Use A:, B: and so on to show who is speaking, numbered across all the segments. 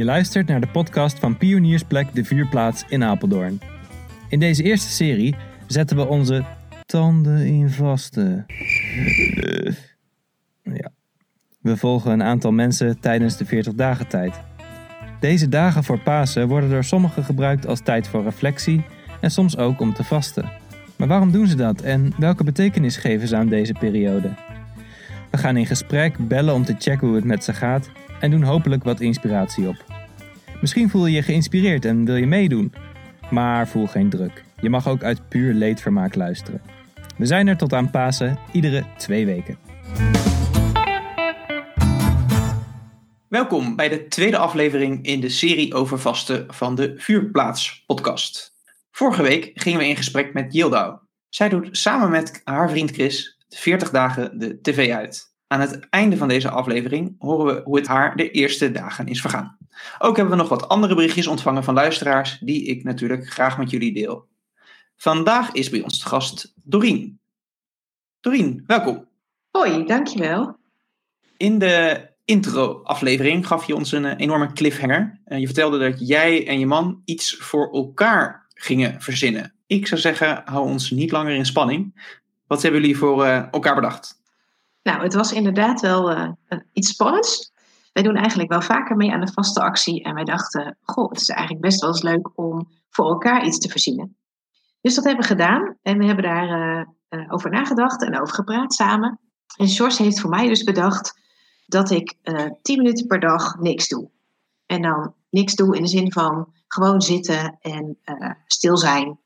A: Je luistert naar de podcast van Pioniersplek De Vuurplaats in Apeldoorn. In deze eerste serie zetten we onze tanden in vaste. Ja. We volgen een aantal mensen tijdens de 40 dagen tijd. Deze dagen voor Pasen worden door sommigen gebruikt als tijd voor reflectie en soms ook om te vasten. Maar waarom doen ze dat en welke betekenis geven ze aan deze periode? We gaan in gesprek, bellen om te checken hoe het met ze gaat en doen hopelijk wat inspiratie op. Misschien voel je je geïnspireerd en wil je meedoen, maar voel geen druk. Je mag ook uit puur leedvermaak luisteren. We zijn er tot aan Pasen, iedere twee weken.
B: Welkom bij de tweede aflevering in de serie over vasten van de Vuurplaats podcast. Vorige week gingen we in gesprek met Yildau. Zij doet samen met haar vriend Chris de 40 dagen de tv uit. Aan het einde van deze aflevering horen we hoe het haar de eerste dagen is vergaan. Ook hebben we nog wat andere berichtjes ontvangen van luisteraars, die ik natuurlijk graag met jullie deel. Vandaag is bij ons de gast Doreen. Doreen, welkom.
C: Hoi, dankjewel.
B: In de intro-aflevering gaf je ons een eh, enorme cliffhanger. Je vertelde dat jij en je man iets voor elkaar gingen verzinnen. Ik zou zeggen, hou ons niet langer in spanning. Wat hebben jullie voor eh, elkaar bedacht?
C: Nou, het was inderdaad wel uh, iets spannends. Wij doen eigenlijk wel vaker mee aan de vaste actie. En wij dachten, goh, het is eigenlijk best wel eens leuk om voor elkaar iets te verzinnen. Dus dat hebben we gedaan. En we hebben daar uh, over nagedacht en over gepraat samen. En George heeft voor mij dus bedacht dat ik uh, 10 minuten per dag niks doe. En dan niks doe in de zin van gewoon zitten en stil zijn.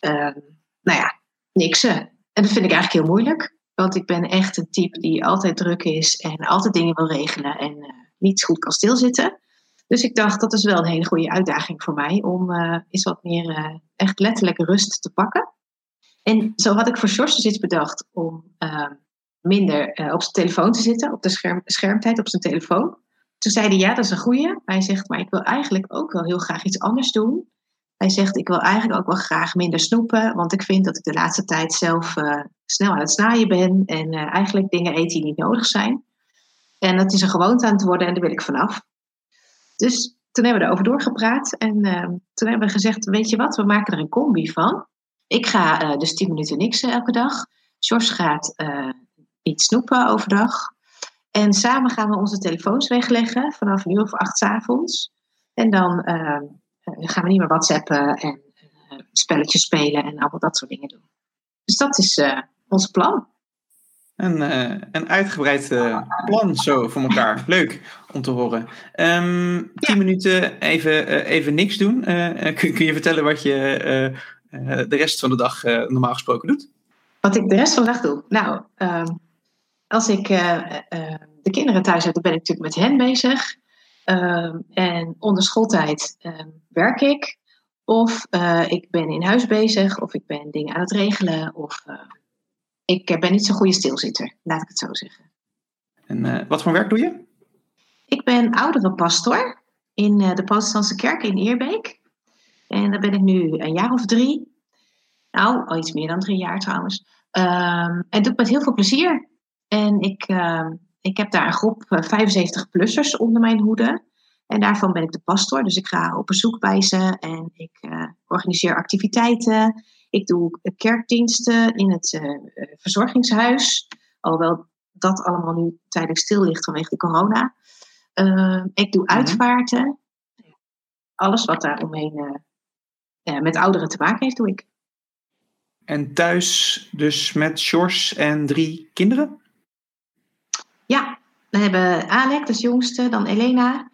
C: Ehm, nou ja, niksen. En dat vind ik eigenlijk heel moeilijk. Want ik ben echt een type die altijd druk is en altijd dingen wil regelen en uh, niet goed kan stilzitten. Dus ik dacht, dat is wel een hele goede uitdaging voor mij om uh, eens wat meer uh, echt letterlijk rust te pakken. En zo had ik voor George dus iets bedacht om minder op zijn telefoon te zitten, op de scherm, schermtijd op zijn telefoon. Toen zei hij, ja, dat is een goede. Hij zegt, maar ik wil eigenlijk ook wel heel graag iets anders doen. Hij zegt, ik wil eigenlijk ook wel graag minder snoepen, want ik vind dat ik de laatste tijd zelf uh, snel aan het snaaien ben en uh, eigenlijk dingen eet die niet nodig zijn. En dat is een gewoonte aan het worden en daar wil ik vanaf. Dus toen hebben we erover doorgepraat en uh, toen hebben we gezegd, weet je wat, we maken er een combi van. Ik ga dus 10 minuten niks elke dag. George gaat niet snoepen overdag. En samen gaan we onze telefoons wegleggen vanaf nu of acht avonds. En dan uh, gaan we niet meer whatsappen en uh, spelletjes spelen en allemaal dat soort dingen doen. Dus dat is uh, ons plan.
B: Een, een uitgebreid plan zo voor elkaar. Leuk om te horen. Um, tien ja. minuten even, even niks doen. Kun, kun, je vertellen wat je de rest van de dag normaal gesproken doet?
C: Wat ik de rest van de dag doe? Nou, um, als ik de kinderen thuis heb, dan ben ik natuurlijk met hen bezig. Um, en onder schooltijd um, werk ik. Of uh, ik ben in huis bezig, of ik ben dingen aan het regelen. Of uh, ik ben niet zo'n goede stilzitter, laat ik het zo zeggen.
B: En uh, wat voor werk doe je?
C: Ik ben ouderenpastor in de protestantse kerk in Eerbeek. En daar ben ik nu een jaar of drie. Nou, al iets meer dan drie jaar trouwens. Um, en doe ik met heel veel plezier. En ik ik heb daar een groep 75-plussers eh, onder mijn hoede. En daarvan ben ik de pastor. Dus ik ga op bezoek bij ze en ik uh, organiseer activiteiten. Ik doe kerkdiensten in het uh, verzorgingshuis. Alhoewel dat allemaal nu tijdelijk stil ligt vanwege de corona. Uh, ik doe mhm. uitvaarten. Alles wat daar omheen met ouderen te maken heeft, doe ik.
B: En thuis dus met Sjors en drie kinderen?
C: Ja, we hebben Alec, dus jongste, dan Elena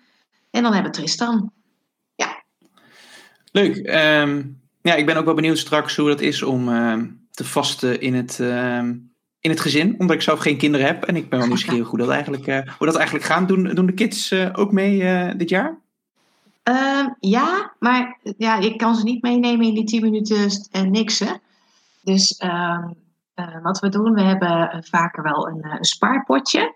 C: en dan hebben we Tristan. Ja.
B: Leuk. Um, ja, ik ben ook wel benieuwd straks hoe dat is om uh, te vasten in het, uh, in het gezin, omdat ik zelf geen kinderen heb. En ik ben wel nieuwsgierig hoe dat eigenlijk, uh, hoe dat eigenlijk gaat. Doen, doen de kids eh, ook mee dit jaar?
C: Ehm, ja, maar ja, ik kan ze niet meenemen in die 10 minuten en niks. Hè. Dus ehm, wat we doen, we hebben vaker wel een, een spaarpotje.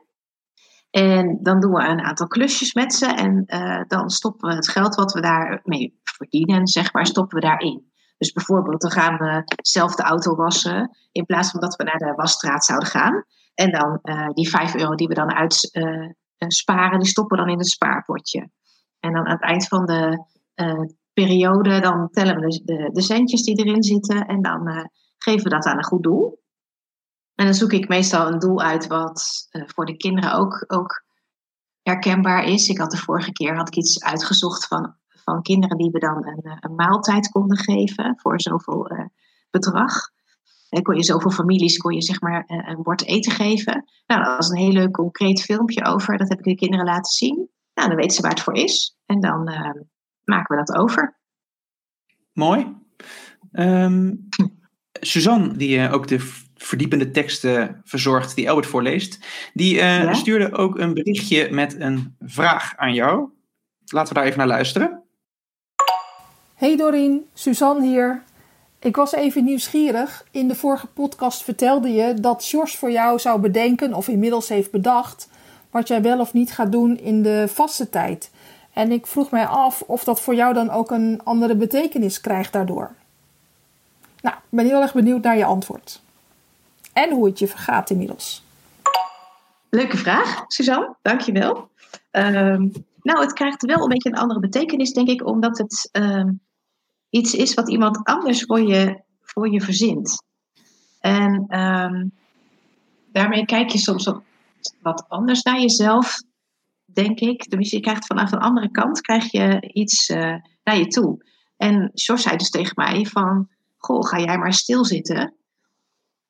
C: En dan doen we een aantal klusjes met ze en uh, dan stoppen we het geld wat we daarmee verdienen, zeg maar, stoppen we daarin. Dus bijvoorbeeld, dan gaan we zelf de auto wassen in plaats van dat we naar de wasstraat zouden gaan. En dan uh, die 5 euro die we dan uitsparen, uh, die stoppen we dan in het spaarpotje. En dan aan het eind van de eh, periode, dan tellen we de, de, centjes die erin zitten. En dan geven we dat aan een goed doel. En dan zoek ik meestal een doel uit wat uh, voor de kinderen ook, ook herkenbaar is. Ik had de vorige keer had ik iets uitgezocht van, van kinderen die we dan een, een maaltijd konden geven voor zoveel uh, bedrag. En kon je zoveel families kon je zeg maar een bord eten geven. Nou, dat was een heel leuk concreet filmpje over. Dat heb ik de kinderen laten zien. Nou, dan weten ze waar het voor is. En dan maken we dat over.
B: Mooi. Um, Suzanne, die ook de verdiepende teksten verzorgt die Albert voorleest, die ja? stuurde ook een berichtje met een vraag aan jou. Laten we daar even naar luisteren.
D: Hey Dorien, Suzanne hier. Ik was even nieuwsgierig. In de vorige podcast vertelde je dat Sjors voor jou zou bedenken, of inmiddels heeft bedacht, wat jij wel of niet gaat doen in de vaste tijd. En ik vroeg mij af of dat voor jou dan ook een andere betekenis krijgt daardoor. Nou, ik ben heel erg benieuwd naar je antwoord. En hoe het je vergaat inmiddels.
C: Leuke vraag, Suzanne. Dankjewel. Um, nou, het krijgt wel een beetje een andere betekenis, denk ik, omdat het um, iets is wat iemand anders voor je, voor je verzint. En um, daarmee kijk je soms op wat anders naar jezelf, denk ik. Dus je krijgt vanaf een andere kant krijg je iets uh, naar je toe. En George zei dus tegen mij van, goh, ga jij maar stilzitten.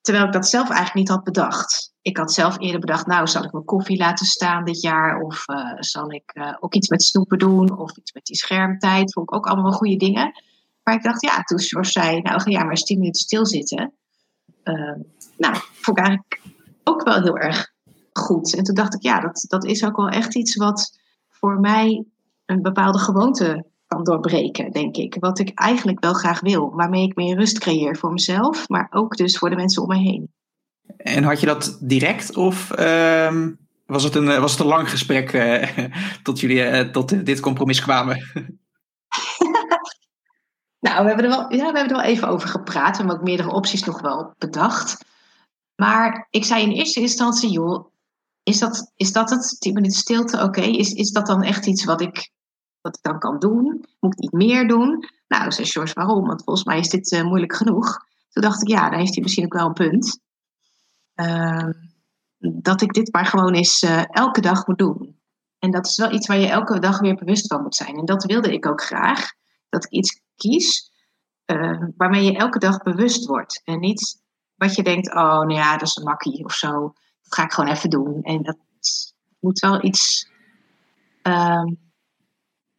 C: Terwijl ik dat zelf eigenlijk niet had bedacht. Ik had zelf eerder bedacht, nou, zal ik mijn koffie laten staan dit jaar? Of uh, zal ik uh, ook iets met snoepen doen? Of iets met die schermtijd? Vond ik ook allemaal goede dingen. Maar ik dacht, ja, toen George zei, nou, ga jij maar eens tien minuten stilzitten. Uh, nou, vond ik eigenlijk ook wel heel erg goed. En toen dacht ik, ja, dat, dat is ook wel echt iets wat voor mij een bepaalde gewoonte kan doorbreken, denk ik. Wat ik eigenlijk wel graag wil. Waarmee ik meer rust creëer voor mezelf, maar ook dus voor de mensen om me heen.
B: En had je dat direct of uh, was, het een, was het een lang gesprek uh, tot jullie uh, tot dit compromis kwamen?
C: nou, we hebben, er wel, ja, we hebben er wel even over gepraat. We hebben ook meerdere opties nog wel bedacht. Maar ik zei in eerste instantie, joh, is dat, is dat het? 10 minuten stilte, oké. Okay. Is, is dat dan echt iets wat ik, wat ik dan kan doen? Moet ik niet meer doen? Nou, zei George, waarom? Want volgens mij is dit uh, moeilijk genoeg. Toen dacht ik, ja, daar heeft hij misschien ook wel een punt. Uh, dat ik dit maar gewoon eens uh, elke dag moet doen. En dat is wel iets waar je elke dag weer bewust van moet zijn. En dat wilde ik ook graag. Dat ik iets kies uh, waarmee je elke dag bewust wordt. En niet wat je denkt, oh, nou ja, dat is een makkie of zo dat ga ik gewoon even doen. En dat moet wel iets, uh,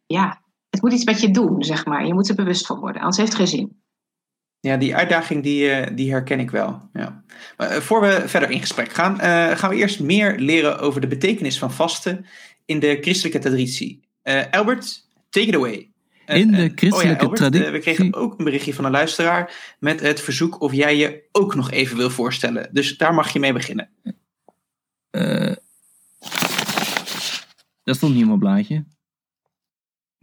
C: ja, het moet iets met je doen, zeg maar. Je moet er bewust van worden, anders heeft het geen zin.
B: Ja, die uitdaging die, die herken ik wel. Ja. Maar voor we verder in gesprek gaan, uh, gaan we eerst meer leren over de betekenis van vasten in de christelijke traditie. Uh, Albert, take it away.
A: In de christelijke
B: oh ja,
A: traditie.
B: we kregen ook een berichtje van een luisteraar met het verzoek of jij je ook nog even wil voorstellen. Dus daar mag je mee beginnen.
A: Uh, dat stond niet op mijn blaadje.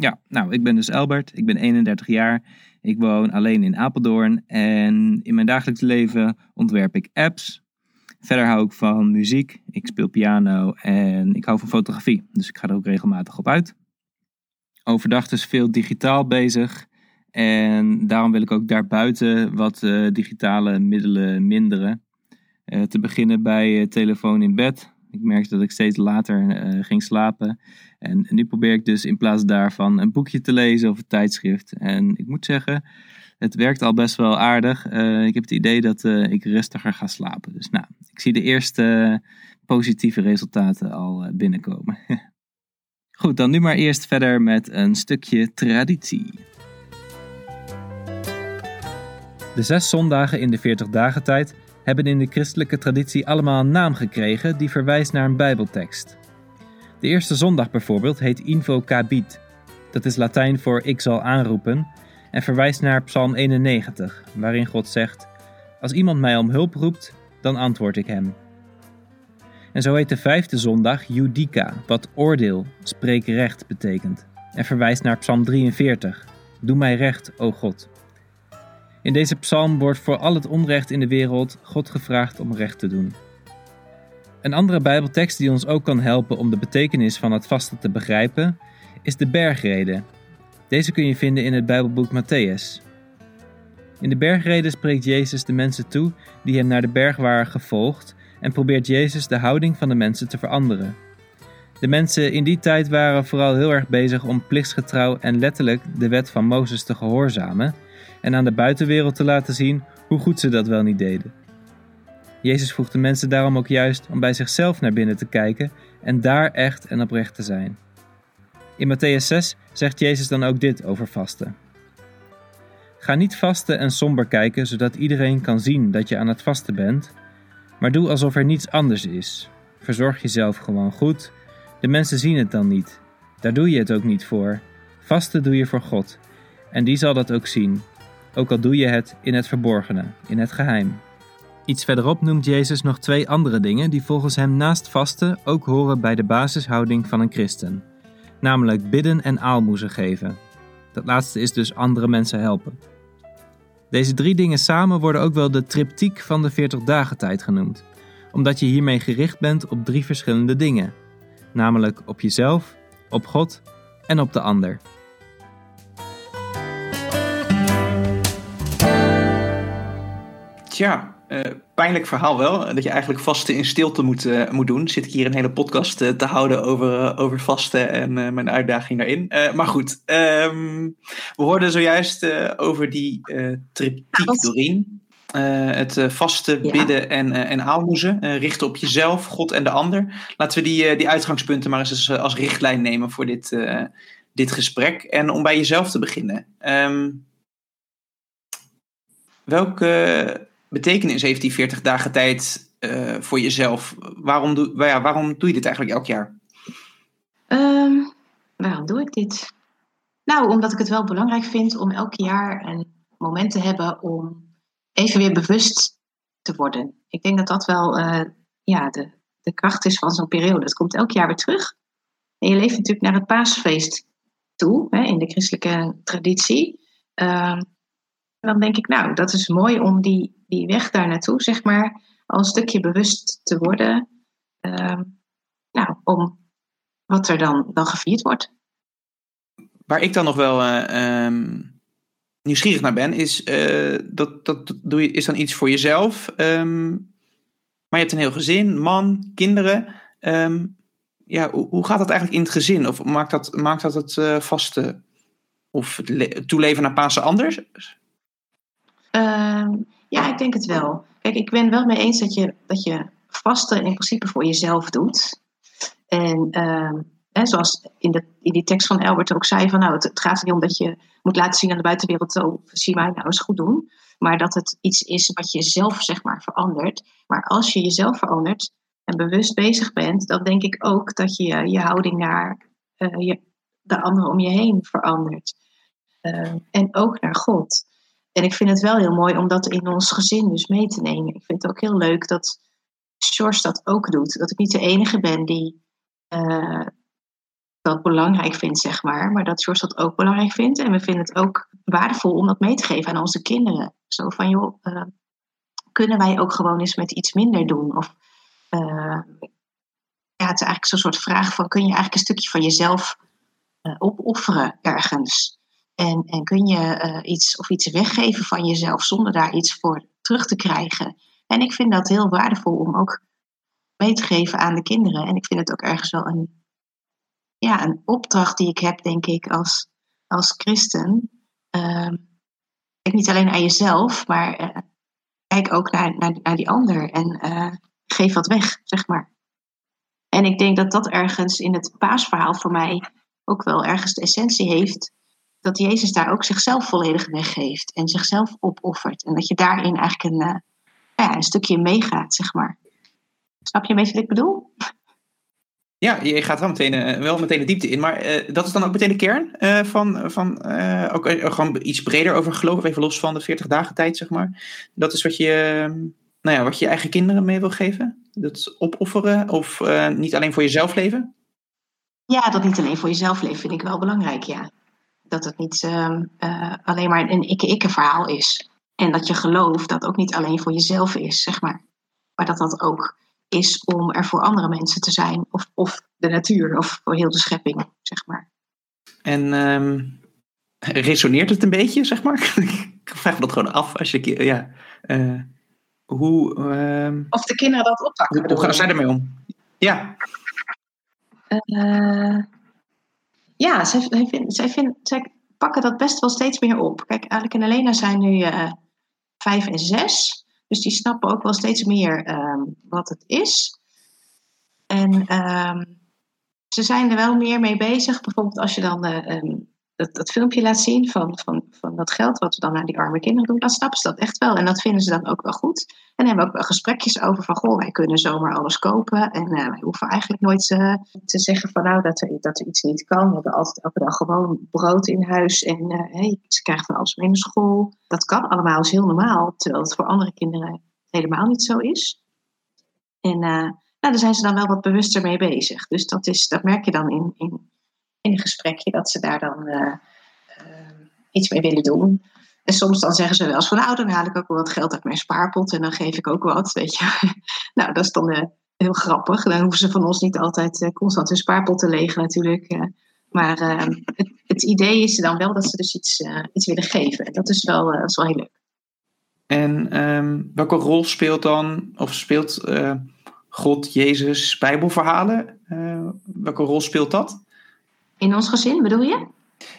A: Ja, nou, ik ben dus Albert. Ik ben 31 jaar. Ik woon alleen in Apeldoorn. En in mijn dagelijks leven ontwerp ik apps. Verder hou ik van muziek. Ik speel piano en ik hou van fotografie. Dus ik ga er ook regelmatig op uit. Overdag dus veel digitaal bezig. En daarom wil ik ook daarbuiten wat uh, digitale middelen minderen. Uh, te beginnen bij uh, telefoon in bed. Ik merkte dat ik steeds later uh, ging slapen. En, nu probeer ik dus in plaats daarvan een boekje te lezen of een tijdschrift. En ik moet zeggen, het werkt al best wel aardig. ik heb het idee dat ik rustiger ga slapen. Dus nou, ik zie de eerste positieve resultaten al binnenkomen. Goed, dan nu maar eerst verder met een stukje traditie. De zes zondagen in de 40 dagen tijd hebben in de christelijke traditie allemaal een naam gekregen die verwijst naar een Bijbeltekst. De eerste zondag bijvoorbeeld heet Invocabit. Dat is Latijn voor ik zal aanroepen en verwijst naar Psalm 91, waarin God zegt: Als iemand mij om hulp roept, dan antwoord ik hem. En zo heet de vijfde zondag Judica, wat oordeel, spreek recht betekent, en verwijst naar Psalm 43. Doe mij recht, o God. In deze psalm wordt voor al het onrecht in de wereld God gevraagd om recht te doen. Een andere Bijbeltekst die ons ook kan helpen om de betekenis van het vasten te begrijpen, is de bergrede. Deze kun je vinden in het Bijbelboek Matthäus. In de bergrede spreekt Jezus de mensen toe die hem naar de berg waren gevolgd en probeert Jezus de houding van de mensen te veranderen. De mensen in die tijd waren vooral heel erg bezig om plichtsgetrouw en letterlijk de wet van Mozes te gehoorzamen en aan de buitenwereld te laten zien hoe goed ze dat wel niet deden. Jezus vroeg de mensen daarom ook juist om bij zichzelf naar binnen te kijken en daar echt en oprecht te zijn. In Matthäus 6 zegt Jezus dan ook dit over vasten. Ga niet vasten en somber kijken zodat iedereen kan zien dat je aan het vasten bent, maar doe alsof er niets anders is. Verzorg jezelf gewoon goed. De mensen zien het dan niet. Daar doe je het ook niet voor. Vasten doe je voor God. En die zal dat ook zien. Ook al doe je het in het verborgene, in het geheim. Iets verderop noemt Jezus nog twee andere dingen die volgens hem naast vasten ook horen bij de basishouding van een christen. Namelijk bidden en aalmoezen geven. Dat laatste is dus andere mensen helpen. Deze drie dingen samen worden ook wel de triptiek van de 40 dagen tijd genoemd, omdat je hiermee gericht bent op drie verschillende dingen, namelijk op jezelf, op God en op de ander.
B: Tja, uh, pijnlijk verhaal wel. Dat je eigenlijk vasten in stilte moet, uh, moet doen. Zit ik hier een hele podcast uh, te houden over, over vasten en mijn uitdaging daarin. maar goed, um, we hoorden zojuist over die triptiek ja, Doreen. het vasten, ja. bidden en, en aalmoezen. richten op jezelf, God en de ander. Laten we die, die uitgangspunten maar eens als richtlijn nemen voor dit, dit gesprek. En om bij jezelf te beginnen. Um, welke betekenis heeft die 40 dagen tijd uh, voor jezelf? Waarom doe, ja, waarom doe je dit eigenlijk elk jaar?
C: Um, waarom doe ik dit? Nou, omdat ik het wel belangrijk vind om elk jaar een moment te hebben om even weer bewust te worden. Ik denk dat dat wel uh, ja, de, de kracht is van zo'n periode. Het komt elk jaar weer terug. En je leeft natuurlijk naar het paasfeest toe, hè, in de christelijke traditie. En dan denk ik, nou, dat is mooi om die, die weg daar naartoe, zeg maar, al een stukje bewust te worden. Uh, nou, om wat er dan, dan gevierd wordt.
B: Waar ik dan nog wel uh, um, nieuwsgierig naar ben, is uh, dat, dat doe je, is dan iets voor jezelf. Um, maar je hebt een heel gezin, man, kinderen. Ja, hoe, gaat dat eigenlijk in het gezin? Of maakt dat, maakt dat het uh, vaste of toeleven naar Pasen anders?
C: Uh, ja, ik denk het wel. Kijk, ik ben wel mee eens dat je, dat je vasten in principe voor jezelf doet. En hè, zoals in, de, in die tekst van Albert ook zei, van nou, het, gaat niet om dat je moet laten zien aan de buitenwereld, zo zie mij nou eens goed doen. Maar dat het iets is wat je zelf, zeg maar, verandert. Maar als je jezelf verandert en bewust bezig bent, dan denk ik ook dat je je houding naar uh, je, de anderen om je heen verandert. Uh, en ook naar God. En ik vind het wel heel mooi om dat in ons gezin dus mee te nemen. Ik vind het ook heel leuk dat George dat ook doet. Dat ik niet de enige ben die uh, dat belangrijk vindt, zeg maar. Maar dat George dat ook belangrijk vindt. En we vinden het ook waardevol om dat mee te geven aan onze kinderen. Zo van, joh, uh, kunnen wij ook gewoon eens met iets minder doen? Of uh, ja, het is eigenlijk zo'n soort vraag van, kun je eigenlijk een stukje van jezelf opofferen ergens? En, en kun je uh, iets of iets weggeven van jezelf zonder daar iets voor terug te krijgen. En ik vind dat heel waardevol om ook mee te geven aan de kinderen. En ik vind het ook ergens wel een, ja, een opdracht die ik heb, denk ik, als, als christen. Uh, kijk niet alleen aan jezelf, maar uh, kijk ook naar, naar, die ander en uh, geef wat weg, zeg maar. En ik denk dat dat ergens in het paasverhaal voor mij ook wel ergens de essentie heeft dat Jezus daar ook zichzelf volledig weggeeft en zichzelf opoffert. En dat je daarin eigenlijk een, uh, ja, een stukje meegaat, zeg maar. Snap je een beetje wat ik bedoel?
B: Ja, je gaat wel meteen, uh, wel meteen de diepte in, maar uh, dat is dan ook meteen de kern van, van ook gewoon iets breder over geloof, even los van de 40 dagen tijd, zeg maar. Dat is wat je, nou ja, wat je eigen kinderen mee wil geven? Dat opofferen of niet alleen voor jezelf leven?
C: Ja, dat niet alleen voor jezelf leven vind ik wel belangrijk, ja dat het niet uh, uh, alleen maar een ikke-ikke verhaal is. En dat je gelooft dat ook niet alleen voor jezelf is, zeg maar. Maar dat dat ook is om er voor andere mensen te zijn. Of, of de natuur, of voor heel de schepping, zeg maar.
B: En ehm, resoneert het een beetje, zeg maar? ik vraag me dat gewoon af als je. Ja, uh, hoe. ehm,
C: Of de kinderen dat oppakken.
B: hoe, gaan zij ermee om? Ja,
C: Eh, ja, zij, zij, zij, zij pakken dat best wel steeds meer op. Kijk, Alec en Elena zijn nu eh, vijf en zes. Dus die snappen ook wel steeds meer ehm, wat het is. En ehm, ze zijn er wel meer mee bezig. Bijvoorbeeld als je dan ehm, dat, dat filmpje laat zien van, van, van dat geld wat we dan naar die arme kinderen doen, dan snappen ze dat echt wel. En dat vinden ze dan ook wel goed. En dan hebben we ook wel gesprekjes over van, goh, wij kunnen zomaar alles kopen. En eh, wij hoeven eigenlijk nooit eh, te zeggen van, nou, dat er, dat er iets niet kan. We hebben altijd elke dag gewoon brood in huis. En eh, ze krijgen van alles mee naar school. Dat kan allemaal, is heel normaal. Terwijl het voor andere kinderen helemaal niet zo is. En nou, daar zijn ze dan wel wat bewuster mee bezig. Dus dat, is, dat merk je dan in, in, in een gesprekje, dat ze daar dan eh, eh, iets mee willen doen. En soms dan zeggen ze wel eens van, nou, dan haal ik ook wel wat geld uit mijn spaarpot en dan geef ik ook wat, weet je. nou, dat is dan eh, heel grappig. Dan hoeven ze van ons niet altijd constant hun spaarpot te legen natuurlijk. maar eh, het, het idee is dan wel dat ze dus iets, iets willen geven. En dat is wel, is wel heel leuk.
B: En ehm, welke rol speelt dan, of speelt God, Jezus, Bijbelverhalen? Welke rol speelt dat?
C: In ons gezin, bedoel je?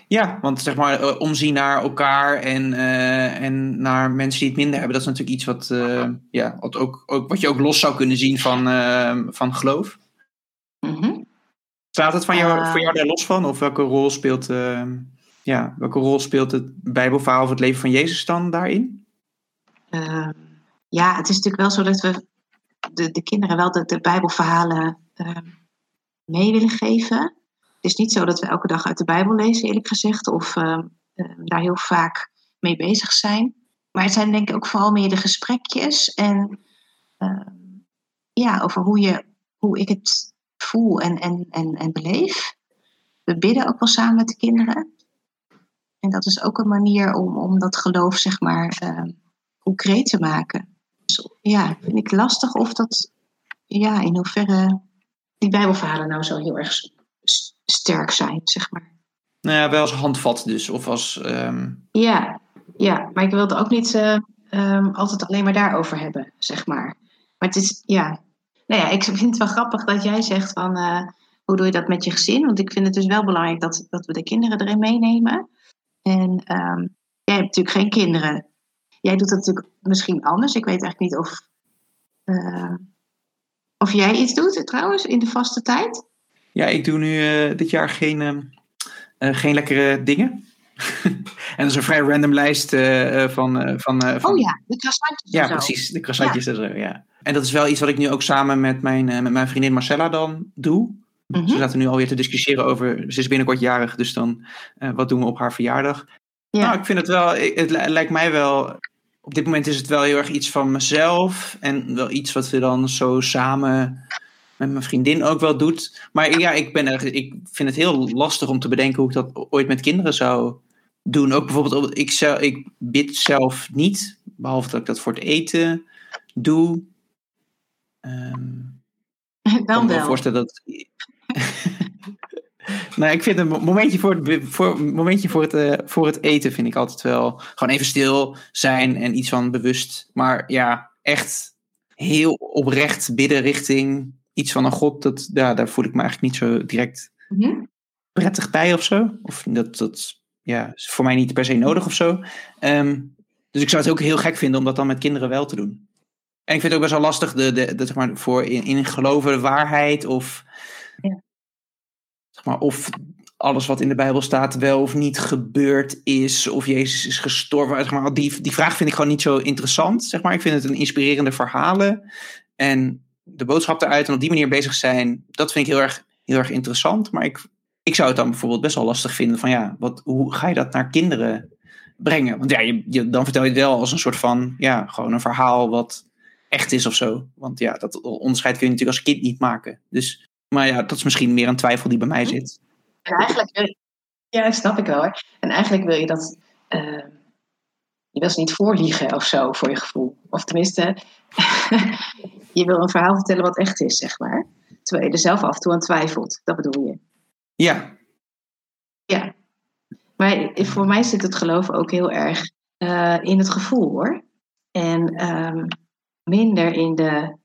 B: Ja, want zeg maar eh, omzien naar elkaar en, eh, en naar mensen die het minder hebben, dat is natuurlijk iets wat, eh, ja, wat, ook, ook, wat je ook los zou kunnen zien van, van geloof.
C: Mhm.
B: Staat het van jou, voor jou daar los van? Of welke rol speelt, ja, welke rol speelt het Bijbelverhaal of het leven van Jezus dan daarin?
C: Ehm, ja, het is natuurlijk wel zo dat we de, de kinderen wel de, de Bijbelverhalen ehm, mee willen geven. Is niet zo dat we elke dag uit de Bijbel lezen, eerlijk gezegd, of ehm, ehm, daar heel vaak mee bezig zijn. Maar het zijn denk ik ook vooral meer de gesprekjes en ehm, ja, over hoe, je, hoe ik het voel en, en, en, en beleef. We bidden ook wel samen met de kinderen. En dat is ook een manier om, om dat geloof, zeg maar, ehm, concreet te maken. Dus, ja, vind ik lastig of dat, ja, in hoeverre die Bijbelverhalen nou zo heel erg sterk zijn, zeg maar.
B: Nou ja, wel als handvat dus, of als, ehm,
C: Ja, ja, maar ik wilde ook niet eh, ehm, altijd alleen maar daarover hebben, zeg maar. Maar het is, ja, nou ja, ik vind het wel grappig dat jij zegt van, eh, hoe doe je dat met je gezin? Want ik vind het dus wel belangrijk dat, dat we de kinderen erin meenemen. En ehm, jij hebt natuurlijk geen kinderen. Jij doet dat natuurlijk misschien anders. Ik weet eigenlijk niet of, eh, of jij iets doet trouwens in de vaste tijd.
B: Ja, ik doe nu eh, dit jaar geen, ehm, eh, geen lekkere dingen. en dat is een vrij random lijst eh, van, van, van...
C: Oh ja, de croissantjes
B: Ja,
C: en zo.
B: precies. De croissantjes en zo, ja. En dat is wel iets wat ik nu ook samen met mijn, met mijn vriendin Marcella dan doe.
C: Mhm.
B: Ze zaten nu alweer te discussiëren over... Ze is binnenkort jarig, dus dan... wat doen we op haar verjaardag?
C: Ja.
B: Nou, ik vind het wel... Het li- lijkt mij wel... Op dit moment is het wel heel erg iets van mezelf. En wel iets wat we dan zo samen met mijn vriendin ook wel doet. Maar ja, ik, ben er, ik vind het heel lastig om te bedenken hoe ik dat ooit met kinderen zou doen. Ook bijvoorbeeld, ik, zou, ik bid zelf niet. Behalve dat ik dat voor het eten doe. Ehm, ik kan
C: Dan
B: me wel voorstellen dat. nou, ik vind een mo- momentje voor het, voor, momentje voor het, eh, voor het eten vind ik altijd wel. Gewoon even stil zijn en iets van bewust. Maar ja, echt heel oprecht bidden richting iets van een God. Dat, ja, daar voel ik me eigenlijk niet zo direct
C: Mhm.
B: prettig bij of zo. Of dat, dat ja, is voor mij niet per se nodig of zo. Ehm, dus ik zou het ook heel gek vinden om dat dan met kinderen wel te doen. En ik vind het ook best wel lastig de, de, de, zeg maar, voor in, in geloven de waarheid of,
C: Ja.
B: zeg maar, of alles wat in de Bijbel staat wel of niet gebeurd is. Of Jezus is gestorven. Zeg maar, die, die vraag vind ik gewoon niet zo interessant. Zeg maar. Ik vind het een inspirerende verhalen. En de boodschap eruit en op die manier bezig zijn, dat vind ik heel erg, heel erg interessant. Maar ik, ik zou het dan bijvoorbeeld best wel lastig vinden van ja, wat, hoe ga je dat naar kinderen brengen? Want ja, je, je- dan vertel je het wel als een soort van, ja, gewoon een verhaal wat echt is of zo. Want ja, dat onderscheid kun je natuurlijk als kind niet maken. Dus, maar ja, dat is misschien meer een twijfel die bij mij zit.
C: En eigenlijk ja, snap ik wel. Hoor. En eigenlijk wil je dat, eh, je wil niet voorliegen of zo voor je gevoel. Of tenminste, je wil een verhaal vertellen wat echt is, zeg maar. Terwijl je er zelf af en toe aan twijfelt. Dat bedoel je.
B: Ja,
C: Ja, Maar voor mij zit het geloof ook heel erg uh, in het gevoel hoor. En um, minder in de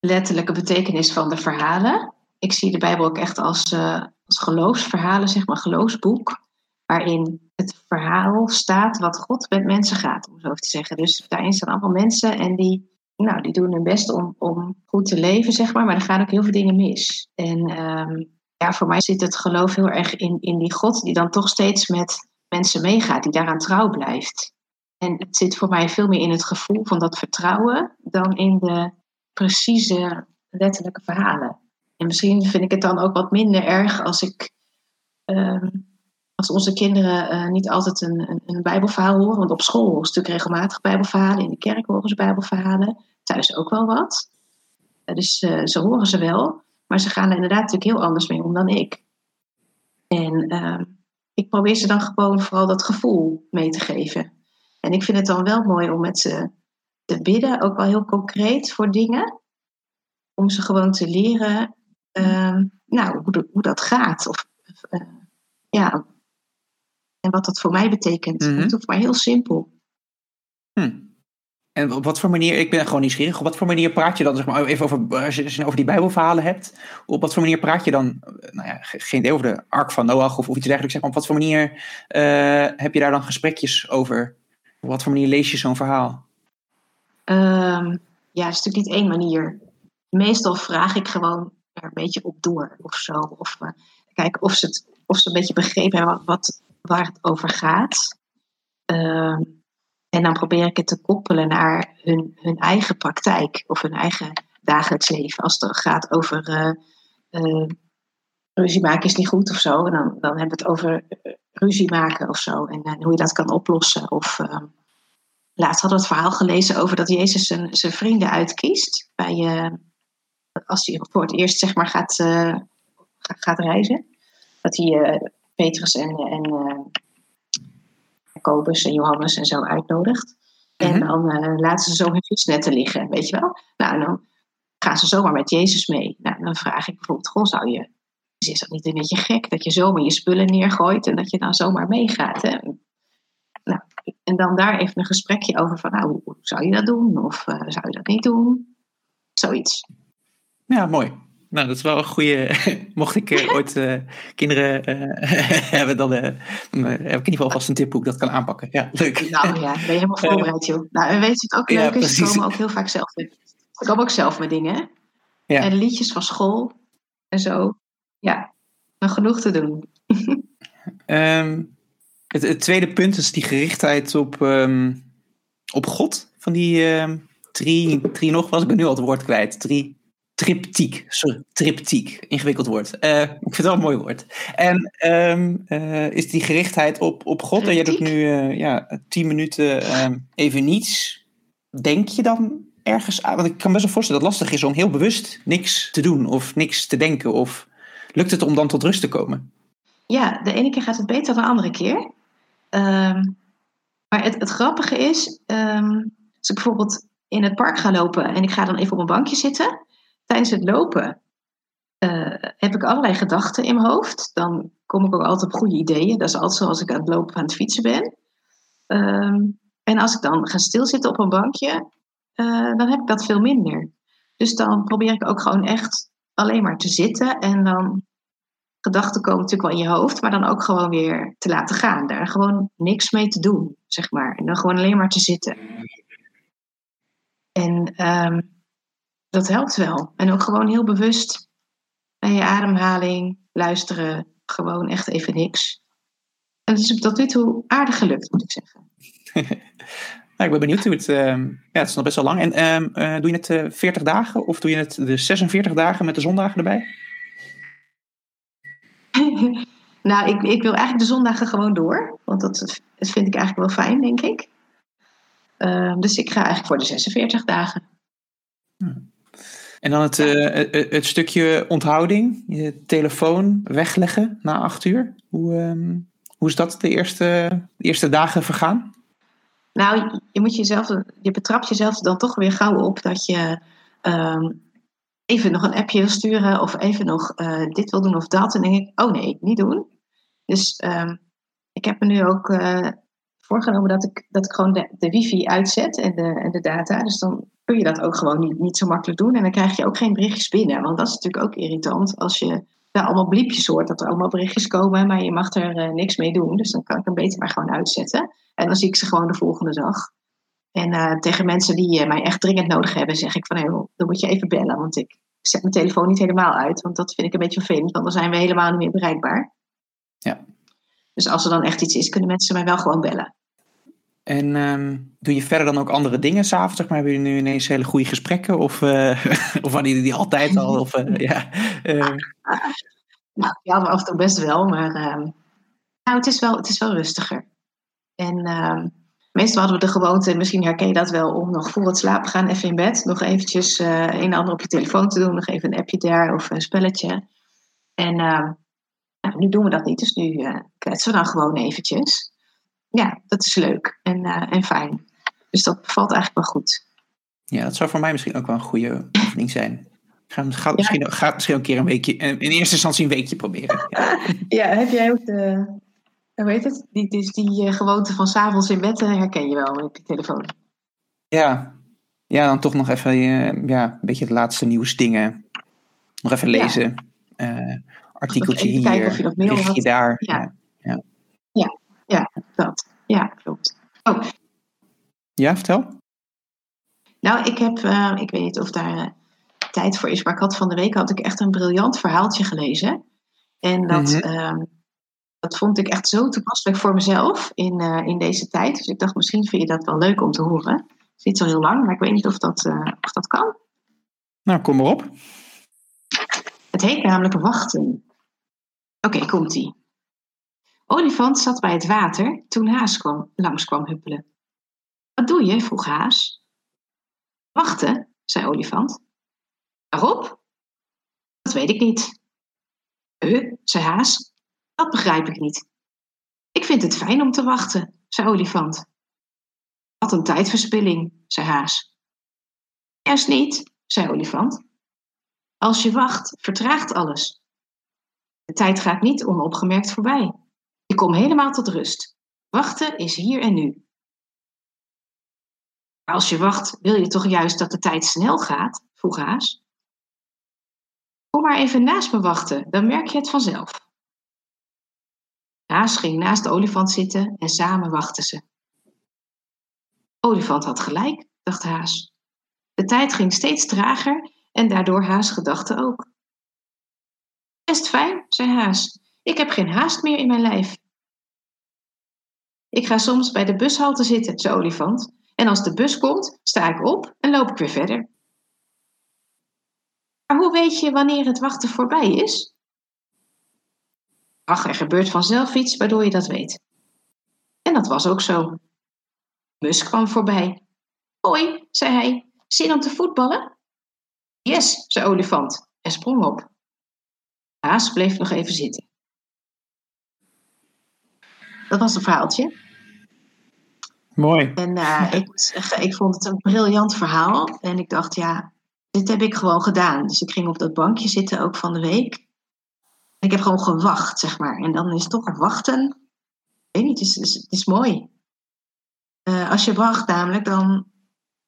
C: letterlijke betekenis van de verhalen. Ik zie de Bijbel ook echt als, uh, als geloofsverhalen, zeg maar, geloofsboek. Waarin het verhaal staat wat God met mensen gaat, om zo te zeggen. Dus daarin staan allemaal mensen en die, nou, die doen hun best om, om goed te leven, zeg maar. Maar er gaan ook heel veel dingen mis. En um, ja, voor mij zit het geloof heel erg in, in die God die dan toch steeds met mensen meegaat, die daaraan trouw blijft. En het zit voor mij veel meer in het gevoel van dat vertrouwen dan in de precieze letterlijke verhalen. En misschien vind ik het dan ook wat minder erg als ik. Uh, als onze kinderen uh, niet altijd een, een, een, Bijbelverhaal horen. Want op school ze natuurlijk regelmatig Bijbelverhalen. In de kerk horen ze Bijbelverhalen. Thuis ook wel wat. Uh, dus uh, ze horen ze wel. Maar ze gaan er inderdaad natuurlijk heel anders mee om dan ik. En ehm, ik probeer ze dan gewoon vooral dat gevoel mee te geven. En ik vind het dan wel mooi om met ze te bidden, ook wel heel concreet voor dingen. Om ze gewoon te leren uh, nou, hoe, de, hoe, dat gaat. Of, uh, ja, en wat dat voor mij betekent. Mm -hmm. Het hoeft maar heel simpel.
B: Hm. En op wat voor manier, ik ben gewoon nieuwsgierig, op wat voor manier praat je dan, zeg maar, even over, als je over die Bijbelverhalen hebt, op wat voor manier praat je dan, nou ja, geen idee over de ark van Noach of, of iets dergelijks, zeg maar, op wat voor manier uh, heb je daar dan gesprekjes over? Op wat voor manier lees je zo'n verhaal?
C: Um, ja, het is natuurlijk niet één manier. Meestal vraag ik gewoon er een beetje op door of zo. Of uh, kijk of ze, het, of ze een beetje begrepen hebben wat, waar het over gaat. Um, en dan probeer ik het te koppelen naar hun, hun eigen praktijk of hun eigen dagelijks leven. Als het gaat over uh, uh, ruzie maken is niet goed of zo. En dan, dan hebben we het over uh, ruzie maken of zo. En, hoe je dat kan oplossen. Of laatst hadden we het verhaal gelezen over dat Jezus zijn, zijn vrienden uitkiest. Bij, als hij voor het eerst zeg maar gaat, gaat reizen. Dat hij Petrus en, en Jacobus en Johannes en zo uitnodigt. En
B: Mhm.
C: dan uh, laten ze zo hun fietsnetten liggen, weet je wel. Nou, en dan gaan ze zomaar met Jezus mee. Nou, dan vraag ik bijvoorbeeld, goh, zou je... Is dat niet een beetje gek dat je zomaar je spullen neergooit en dat je dan zomaar meegaat? Hè? Nou, en dan daar even een gesprekje over van, nou, hoe, hoe zou je dat doen? Of uh, zou je dat niet doen? Zoiets.
B: Ja, mooi. Nou, dat is wel een goede. Mocht ik uh, ooit uh, kinderen uh, hebben, dan heb ik in ieder geval vast een tipboek dat kan aanpakken. Ja, leuk.
C: Nou ja, ben je helemaal voorbereid, joh. Nou, en weet je het ook leuk ja, is? Ze komen ook heel vaak zelf in. Ze komen ook zelf met dingen, hè?
B: Ja.
C: En liedjes van school en zo. Ja, nog genoeg te doen.
B: um, het, het, tweede punt is die gerichtheid op, um, op God. Van die um, drie, drie nog was, ik ben nu al het woord kwijt. Drie triptiek. Sorry, triptiek. Ingewikkeld woord. Uh, ik vind het wel een mooi woord. En um, uh, is die gerichtheid op, op God. En jij doet nu uh, ja, tien minuten um, even niets. Denk je dan ergens aan? Want ik kan best wel voorstellen dat het lastig is om heel bewust niks te doen. Of niks te denken. Of lukt het om dan tot rust te komen?
C: Ja, de ene keer gaat het beter dan de andere keer. Um, maar het, het, grappige is, als ik bijvoorbeeld in het park ga lopen en ik ga dan even op een bankje zitten tijdens het lopen uh, heb ik allerlei gedachten in mijn hoofd. Dan kom ik ook altijd op goede ideeën. Dat is altijd zo als ik aan het lopen aan het fietsen ben. Um, en als ik dan ga stilzitten op een bankje, uh, dan heb ik dat veel minder. Dus dan probeer ik ook gewoon echt alleen maar te zitten. En dan gedachten komen natuurlijk wel in je hoofd, maar dan ook gewoon weer te laten gaan. Daar gewoon niks mee te doen, zeg maar. En dan gewoon alleen maar te zitten. En um, dat helpt wel. En ook gewoon heel bewust naar je ademhaling luisteren. Gewoon echt even niks. En het is tot nu toe aardig gelukt, moet ik zeggen.
B: nou, ik ben benieuwd hoe het... Uh, ja, het is nog best wel lang. En uh, uh, doe je het 40 dagen of doe je het de 46 dagen met de zondagen erbij?
C: nou, ik, ik wil eigenlijk de zondagen gewoon door. Want dat, dat vind ik eigenlijk wel fijn, denk ik. Ehm, dus ik ga eigenlijk voor de 46 dagen.
B: Hmm. En dan het, uh, het, het, stukje onthouding, je telefoon wegleggen na acht uur. Hoe, um, hoe is dat de eerste, de eerste dagen vergaan?
C: Nou, je, moet jezelf, je betrapt jezelf dan toch weer gauw op dat je um, even nog een appje wil sturen of even nog uh, dit wil doen of dat. En dan denk ik, oh nee, niet doen. Dus um, Ik heb me nu ook uh, voorgenomen dat ik, dat ik gewoon de, de wifi uitzet en de, en de data. Dus dan kun je dat ook gewoon niet, niet zo makkelijk doen. En dan krijg je ook geen berichtjes binnen. Want dat is natuurlijk ook irritant als je daar allemaal bliepjes hoort. Dat er allemaal berichtjes komen, maar je mag er uh, niks mee doen. Dus dan kan ik hem beter maar gewoon uitzetten. En dan zie ik ze gewoon de volgende dag. En uh, tegen mensen die uh, mij echt dringend nodig hebben, zeg ik van hey, dan moet je even bellen. Want ik zet mijn telefoon niet helemaal uit. Want dat vind ik een beetje vervelend, want dan zijn we helemaal niet meer bereikbaar.
B: Ja.
C: Dus als er dan echt iets is, kunnen mensen mij wel gewoon bellen.
B: En um, doe je verder dan ook andere dingen s'avonds? Zeg maar, hebben jullie nu ineens hele goede gesprekken? Of, uh, of hadden jullie die altijd al? Of, uh, ja, uh.
C: Nou, ja, af en toe best wel. Maar nou, het, is wel, het is wel rustiger. En ehm, meestal hadden we de gewoonte, misschien herken je dat wel, om nog voor het slapen gaan even in bed. Nog eventjes een en ander op je telefoon te doen. Nog even een appje daar of een spelletje. En ehm, nou, nu doen we dat niet. Dus nu kletsen we dan gewoon eventjes ja, dat is leuk en, uh, en fijn. Dus dat bevalt eigenlijk wel goed.
B: Ja, dat zou voor mij misschien ook wel een goede oefening zijn. Ga, ga, ja. misschien, ga misschien een keer een weekje, in eerste instantie een weekje proberen.
C: Ja, ja heb jij ook de, hoe heet het? Die, dus die uh, gewoonte van s'avonds in bed herken je wel op je telefoon.
B: Ja, ja dan toch nog even uh, ja, een beetje de laatste nieuwsdingen. Nog even lezen. Ja. artikeltje hier, kijken of je nog berichtje daar.
C: Ja. ja. Ja, dat. Ja, klopt. Oh.
B: Ja, vertel.
C: Nou, ik heb, uh, ik weet niet of daar uh, tijd voor is, maar ik had van de week had ik echt een briljant verhaaltje gelezen. En dat, mm -hmm. dat vond ik echt zo toepasselijk voor mezelf in, uh, in deze tijd. Dus ik dacht, misschien vind je dat wel leuk om te horen. Het is niet zo heel lang, maar ik weet niet of dat, of dat kan.
B: Nou, kom maar op.
C: Het heet namelijk Wachten. Oké, okay, komt-ie. Olifant zat bij het water toen Haas kwam, langs kwam huppelen. Wat doe je? vroeg Haas. Wachten, zei Olifant. Waarop? Dat weet ik niet. Eh, zei Haas. Dat begrijp ik niet. Ik vind het fijn om te wachten, zei Olifant. Wat een tijdverspilling, zei Haas. Juist niet, zei Olifant. Als je wacht, vertraagt alles. De tijd gaat niet onopgemerkt voorbij. Je komt helemaal tot rust. Wachten is hier en nu. Maar als je wacht, wil je toch juist dat de tijd snel gaat? vroeg Haas. Kom maar even naast me wachten, dan merk je het vanzelf. Haas ging naast de olifant zitten en samen wachten ze. Olifant had gelijk, dacht Haas. De tijd ging steeds trager en daardoor Haas gedachten ook. Best fijn, zei Haas. Ik heb geen haast meer in mijn lijf. Ik ga soms bij de bushalte zitten, zei Olifant. En als de bus komt, sta ik op en loop ik weer verder. Maar hoe weet je wanneer het wachten voorbij is? Ach, er gebeurt vanzelf iets waardoor je dat weet. En dat was ook zo. Mus kwam voorbij. Hoi, zei hij, zin om te voetballen? Yes, zei Olifant en sprong op. Haas bleef nog even zitten. Dat was een verhaaltje.
B: Mooi.
C: En uh, ik ik vond het een briljant verhaal. En ik dacht, ja, dit heb ik gewoon gedaan. Dus ik ging op dat bankje zitten ook van de week. Ik heb gewoon gewacht, zeg maar. En dan is toch wachten. Ik weet niet, het is, het is, het is mooi. Uh, als je wacht namelijk, dan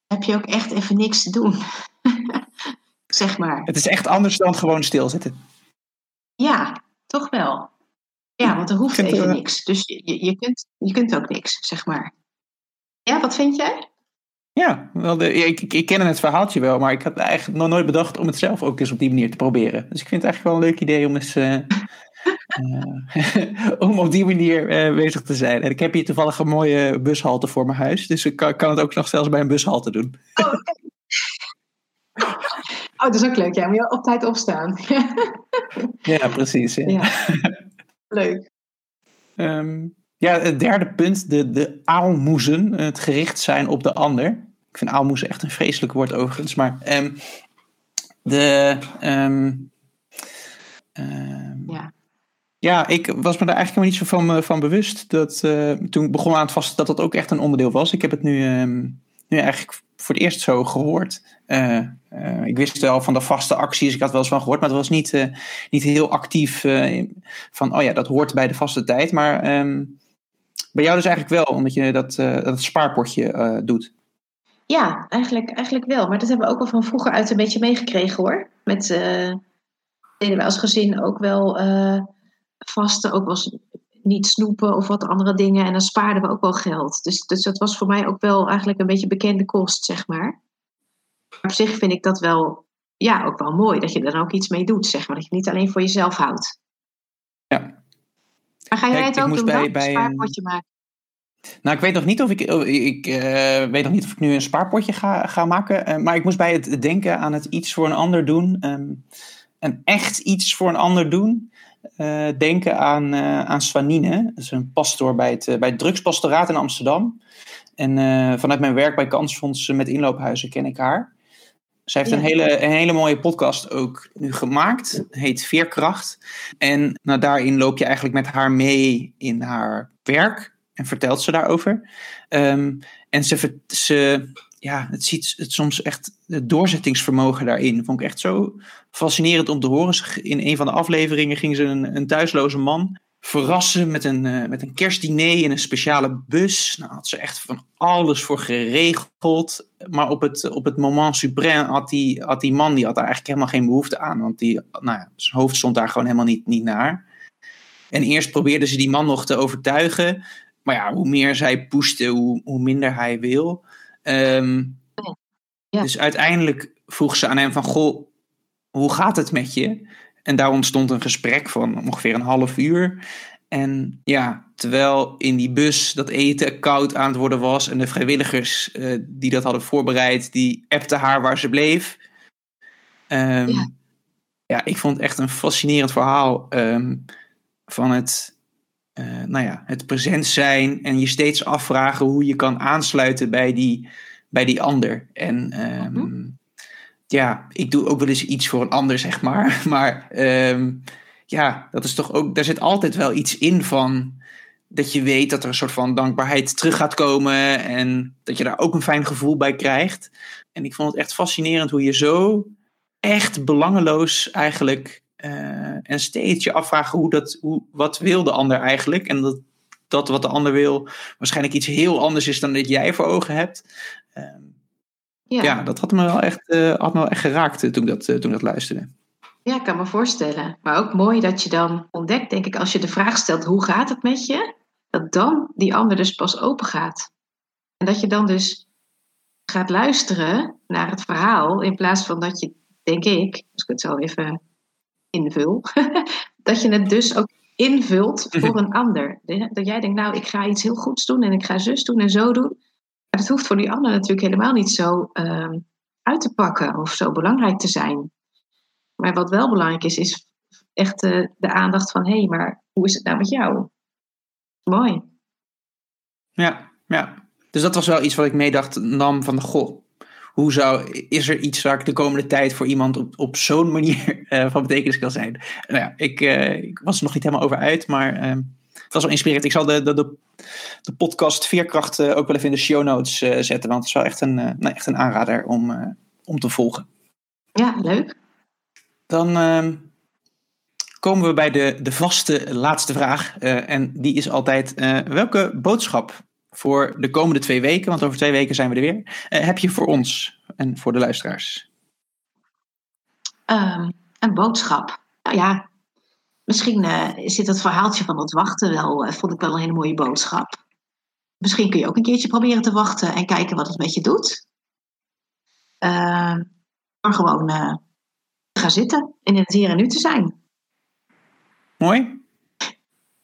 C: heb je ook echt even niks te doen. zeg maar.
B: Het is echt anders dan gewoon stilzitten.
C: Ja, toch wel. Ja, want er hoeft even niks. Dus je, je, kunt, je kunt ook niks, zeg maar. Ja, wat vind jij?
B: Ja, wel de, ik, ik, ik ken het verhaaltje wel, maar ik had eigenlijk nog nooit bedacht om het zelf ook eens op die manier te proberen. Dus ik vind het eigenlijk wel een leuk idee om eens uh, uh, om op die manier uh, bezig te zijn. En ik heb hier toevallig een mooie bushalte voor mijn huis, dus ik kan, kan het ook nog zelfs bij een bushalte doen.
C: Oh, okay. oh dat is ook leuk. Ja, moet je op tijd opstaan.
B: ja, precies. Ja. ja.
C: Leuk.
B: Um, ja, het derde punt, de, de aalmoezen, het gericht zijn op de ander. Ik vind aalmoezen echt een vreselijk woord overigens, maar um, de... Um,
C: ja.
B: Ja, ik was me daar eigenlijk helemaal niet zo van, eh, van bewust. Dat, uh, toen ik begon aan het vasten dat dat ook echt een onderdeel was. Ik heb het nu, nu eigenlijk voor het eerst zo gehoord. Uh, uh, ik wist wel van de vaste acties, ik had wel eens van gehoord, maar het was niet, uh, niet heel actief van, oh ja, dat hoort bij de vaste tijd. Maar um, Bij jou dus eigenlijk wel, omdat je dat, dat spaarpotje doet.
C: Ja, eigenlijk, eigenlijk wel. Maar dat hebben we ook al van vroeger uit een beetje meegekregen hoor. Met deden we als gezin ook wel vasten, ook wel niet snoepen of wat andere dingen. En dan spaarden we ook wel geld. Dus, dus dat was voor mij ook wel eigenlijk een beetje bekende kost, zeg maar. Op zich vind ik dat wel, ja, ook wel mooi. Dat je er dan ook iets mee doet, zeg maar. Dat je niet alleen voor jezelf houdt.
B: Ja.
C: Maar ga jij het ook doen bij, bij een spaarpotje maken?
B: Nou, ik weet nog niet of ik, ik uh, weet nog niet of ik nu een spaarpotje ga, ga maken. Uh, maar ik moest bij het denken aan het iets voor een ander doen. Um, een echt iets voor een ander doen. Uh, denken aan, uh, aan Swanine. Dat is een pastoor bij het, uh, bij het drugspastoraat in Amsterdam. En vanuit mijn werk bij Kansfonds met inloophuizen ken ik haar. Zij heeft ja. een, hele, een hele mooie podcast ook nu gemaakt. Heet Veerkracht. En nou, daarin loop je eigenlijk met haar mee in haar werk. En vertelt ze daarover. Um, en ze, ze, ja, het ziet het soms echt het doorzettingsvermogen daarin. Vond ik echt zo fascinerend om te horen. In een van de afleveringen ging ze een, een thuisloze man verrassen met een, uh, met een kerstdiner in een speciale bus. Nou had ze echt van alles voor geregeld. Maar op het, op het moment suprême had die, had die man die had daar eigenlijk helemaal geen behoefte aan. Want die, nou ja, zijn hoofd stond daar gewoon helemaal niet, niet naar. En eerst probeerde ze die man nog te overtuigen. Maar ja, hoe meer zij pushte, hoe, hoe minder hij wil. Um, ja. Dus uiteindelijk vroeg ze aan hem van, goh, hoe gaat het met je? En daar ontstond een gesprek van ongeveer een half uur. En ja, terwijl in die bus dat eten koud aan het worden was en de vrijwilligers uh, die dat hadden voorbereid, die appten haar waar ze bleef. Um, ja. ja. ik vond het echt een fascinerend verhaal um, van het, uh, nou ja, het present zijn en je steeds afvragen hoe je kan aansluiten bij die, bij die ander. En um, mm-hmm. ja, ik doe ook wel eens iets voor een ander, zeg maar. Maar um, ja, dat is toch ook, daar zit altijd wel iets in van dat je weet dat er een soort van dankbaarheid terug gaat komen en dat je daar ook een fijn gevoel bij krijgt. En ik vond het echt fascinerend hoe je zo echt belangeloos eigenlijk en steeds je afvragen hoe dat, hoe, wat wil de ander eigenlijk en dat dat wat de ander wil waarschijnlijk iets heel anders is dan dat jij voor ogen hebt. Uh, ja. ja. dat had me wel echt, uh, had me wel echt geraakt uh, toen, dat, uh, toen dat luisterde.
C: Ja, ik kan me voorstellen. Maar ook mooi dat je dan ontdekt, denk ik, als je de vraag stelt: hoe gaat het met je? Dat dan die ander dus pas open gaat. En dat je dan dus gaat luisteren naar het verhaal, in plaats van dat je, denk ik, als ik het zo even invul, dat je het dus ook invult voor een ander. Dat jij denkt, nou, ik ga iets heel goeds doen en ik ga zus doen en zo doen. Maar dat hoeft voor die ander natuurlijk helemaal niet zo uh, uit te pakken of zo belangrijk te zijn. Maar wat wel belangrijk is, is echt uh, de aandacht van, hé, hey, maar hoe is het nou met jou? Mooi.
B: Ja, ja. Dus dat was wel iets wat ik meedacht nam van, goh, hoe zou, is er iets waar ik de komende tijd voor iemand op, op zo'n manier uh, van betekenis kan zijn? Nou ja, ik, uh, ik, was er nog niet helemaal over uit, maar uh, het was wel inspirerend. Ik zal de, de, de, de podcast Veerkracht ook wel even in de show notes zetten, want het is wel echt een, nou, echt een aanrader om, om te volgen.
C: Ja, leuk.
B: Dan ehm, komen we bij de, de vaste laatste vraag. en die is altijd: welke boodschap voor de komende twee weken, want over twee weken zijn we er weer, uh, heb je voor ons en voor de luisteraars?
C: Um, een boodschap. Nou ja, misschien uh, zit het verhaaltje van het wachten wel, uh, vond ik wel een hele mooie boodschap. Misschien kun je ook een keertje proberen te wachten en kijken wat het met je doet. Ehm, maar gewoon gaan zitten en in het hier en nu te zijn.
B: Mooi.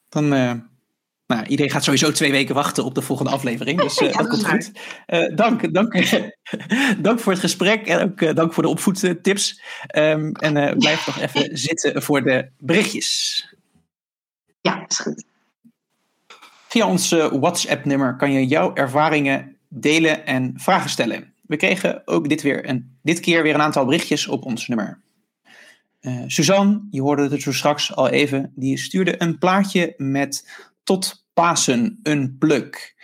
B: Dan nou, iedereen gaat sowieso twee weken wachten op de volgende aflevering. Dus uh, ja, dat komt goed. Uh, dank, dank, dank voor het gesprek en ook uh, dank voor de opvoedtips. Um, en blijf nog even zitten voor de berichtjes.
C: Ja, is goed.
B: Via ons WhatsApp-nummer kan je jouw ervaringen delen en vragen stellen. We kregen ook dit, weer een, dit keer weer een aantal berichtjes op ons nummer. Suzanne, je hoorde het zo straks al even, die stuurde een plaatje met tot Pasen een pluk.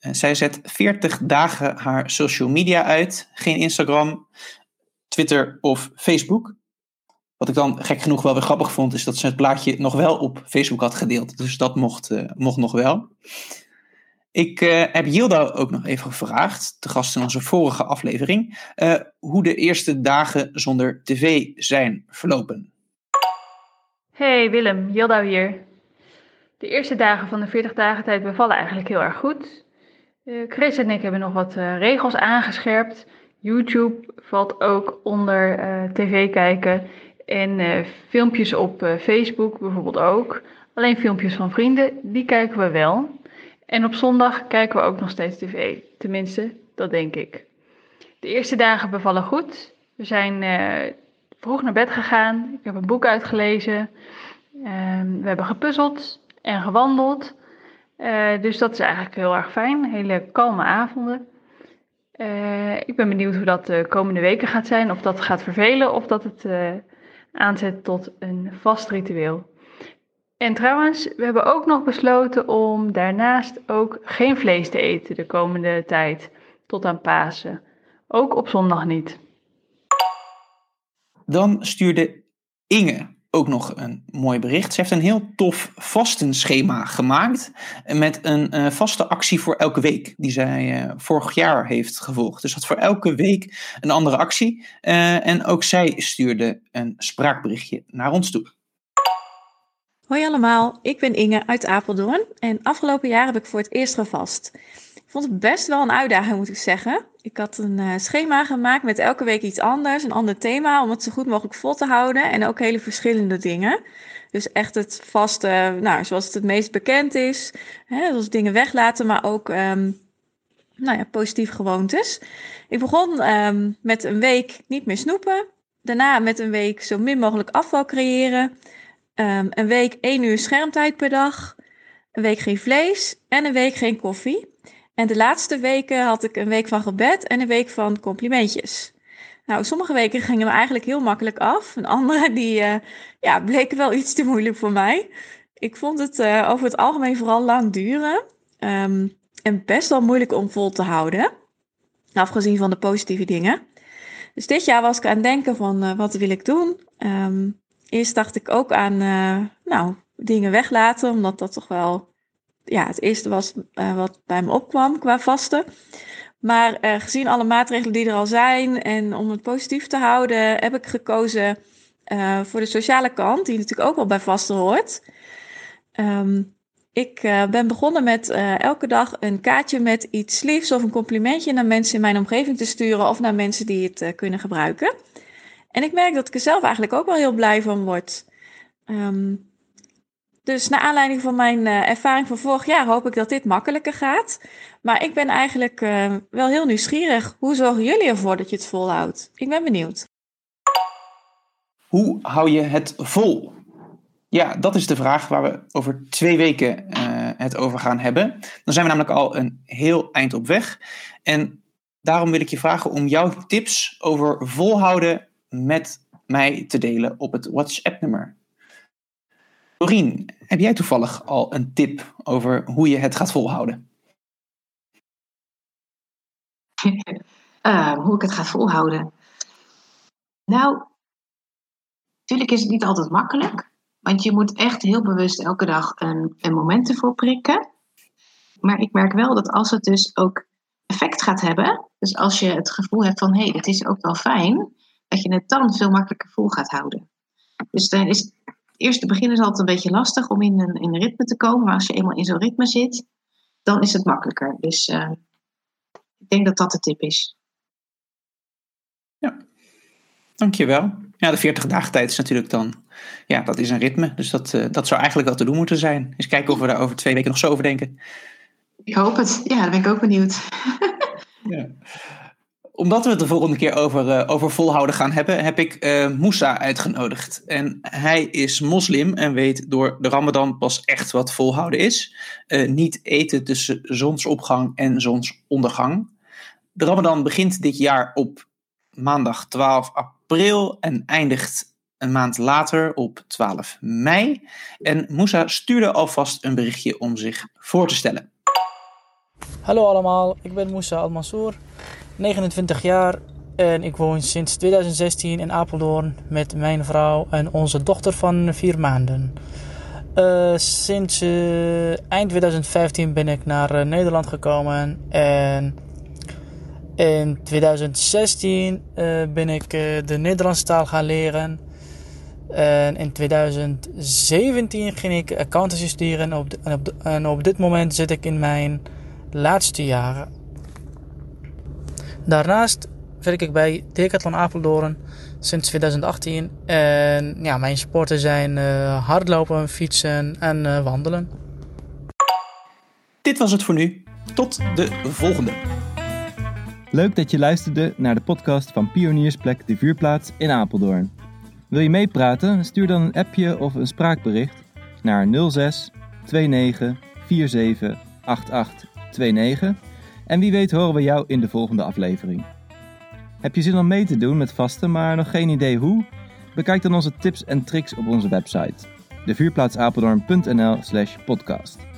B: Uh, zij zet 40 dagen haar social media uit. Geen Instagram, Twitter of Facebook. Wat ik dan gek genoeg wel weer grappig vond, is dat ze het plaatje nog wel op Facebook had gedeeld. Dus dat mocht, uh, mocht nog wel. Ik uh, heb Yilda ook nog even gevraagd, de gast in onze vorige aflevering, hoe de eerste dagen zonder tv zijn verlopen.
E: Hey Willem, Yilda hier. De eerste dagen van de 40 dagen tijd bevallen eigenlijk heel erg goed. Uh, Chris en ik hebben nog wat regels aangescherpt. YouTube valt ook onder tv kijken en filmpjes op Facebook bijvoorbeeld ook. Alleen filmpjes van vrienden, die kijken we wel. En op zondag kijken we ook nog steeds tv. Tenminste, dat denk ik. De eerste dagen bevallen goed. We zijn vroeg naar bed gegaan. Ik heb een boek uitgelezen. Uh, we hebben gepuzzeld en gewandeld. Uh, dus dat is eigenlijk heel erg fijn. Hele kalme avonden. Eh, ik ben benieuwd hoe dat de komende weken gaat zijn. Of dat gaat vervelen of dat het aanzet tot een vast ritueel. En trouwens, we hebben ook nog besloten om daarnaast ook geen vlees te eten de komende tijd, tot aan Pasen. Ook op zondag niet.
B: Dan stuurde Inge ook nog een mooi bericht. Ze heeft een heel tof vastenschema gemaakt met een uh, vaste actie voor elke week die zij uh, vorig jaar heeft gevolgd. Dus dat voor elke week een andere actie. Uh, en ook zij stuurde een spraakberichtje naar ons toe.
F: Hoi allemaal, ik ben Inge uit Apeldoorn en afgelopen jaar heb ik voor het eerst gevast. Vond het best wel een uitdaging, moet ik zeggen. Ik had een uh, schema gemaakt met elke week iets anders, een ander thema, om het zo goed mogelijk vol te houden en ook hele verschillende dingen. Dus echt het vaste, nou, zoals het het meest bekend is, hè, dingen weglaten, maar ook um, nou ja, positieve gewoontes. Ik begon um, met een week niet meer snoepen, daarna met een week zo min mogelijk afval creëren. Um, een week één uur schermtijd per dag. Een week geen vlees en een week geen koffie. En de laatste weken had ik een week van gebed en een week van complimentjes. Nou, sommige weken gingen we eigenlijk heel makkelijk af. En andere die, uh, ja, bleken wel iets te moeilijk voor mij. Ik vond het uh, over het algemeen vooral lang duren. Um, en best wel moeilijk om vol te houden. Afgezien van de positieve dingen. Dus dit jaar was ik aan het denken van uh, wat wil ik doen? Um, Eerst dacht ik ook aan nou, dingen weglaten, omdat dat toch wel ja, het eerste was uh, wat bij me opkwam qua vasten. Maar uh, gezien alle maatregelen die er al zijn en om het positief te houden, heb ik gekozen voor de sociale kant, die natuurlijk ook wel bij vasten hoort. Um, ik ben begonnen met elke dag een kaartje met iets liefs of een complimentje naar mensen in mijn omgeving te sturen of naar mensen die het kunnen gebruiken. En ik merk dat ik er zelf eigenlijk ook wel heel blij van word. Um, dus naar aanleiding van mijn uh, ervaring van vorig jaar hoop ik dat dit makkelijker gaat. Maar ik ben eigenlijk uh, wel heel nieuwsgierig. Hoe zorgen jullie ervoor dat je het volhoudt? Ik ben benieuwd.
B: Hoe hou je het vol? Ja, dat is de vraag waar we over twee weken uh, het over gaan hebben. Dan zijn we namelijk al een heel eind op weg. En daarom wil ik je vragen om jouw tips over volhouden met mij te delen op het WhatsApp-nummer. Doreen, heb jij toevallig al een tip over hoe je het gaat volhouden?
C: uh, hoe ik het ga volhouden? Nou, natuurlijk is het niet altijd makkelijk. Want je moet echt heel bewust elke dag een, een moment ervoor prikken. Maar ik merk wel dat als het dus ook effect gaat hebben. Dus als je het gevoel hebt van hé, hey, dit is ook wel fijn dat je het dan veel makkelijker vol gaat houden. Dus dan is het eerste begin is altijd een beetje lastig om in een, in een ritme te komen. Maar als je eenmaal in zo'n ritme zit, dan is het makkelijker. Dus uh, ik denk dat dat de tip is.
B: Ja, dankjewel. Ja, de 40 dagen tijd is natuurlijk dan, ja, dat is een ritme. Dus dat, uh, dat zou eigenlijk wel te doen moeten zijn. Eens kijken of we daar over twee weken nog zo over denken.
C: Ik hoop het. Ja, daar ben ik ook benieuwd.
B: ja omdat we het de volgende keer over, uh, over volhouden gaan hebben, heb ik uh, Moussa uitgenodigd. En hij is moslim en weet door de Ramadan pas echt wat volhouden is. Uh, niet eten tussen zonsopgang en zonsondergang. De Ramadan begint dit jaar op maandag 12 april en eindigt een maand later op 12 mei. En Moussa stuurde alvast een berichtje om zich voor te stellen.
G: Hallo allemaal, ik ben Moussa Al-Mansour. 29 jaar en ik woon sinds 2016 in Apeldoorn met mijn vrouw en onze dochter van vier maanden. Uh, sinds uh, eind 2015 ben ik naar uh, Nederland gekomen en in 2016 ben ik de Nederlandse taal gaan leren. En in 2017 ging ik accountancy studeren en op, en op dit moment zit ik in mijn laatste jaren. Daarnaast werk ik bij Decathlon Apeldoorn sinds 2018. En ja, mijn sporten zijn uh, hardlopen, fietsen en uh, wandelen.
B: Dit was het voor nu. Tot de volgende.
A: Leuk dat je luisterde naar de podcast van Pioniersplek de Vuurplaats in Apeldoorn. Wil je meepraten? Stuur dan een appje of een spraakbericht naar 06 29 47 88 29. En wie weet horen we jou in de volgende aflevering. Heb je zin om mee te doen met vasten, maar nog geen idee hoe? Bekijk dan onze tips en tricks op onze website, devuurplaatsapeldoorn.nl/podcast.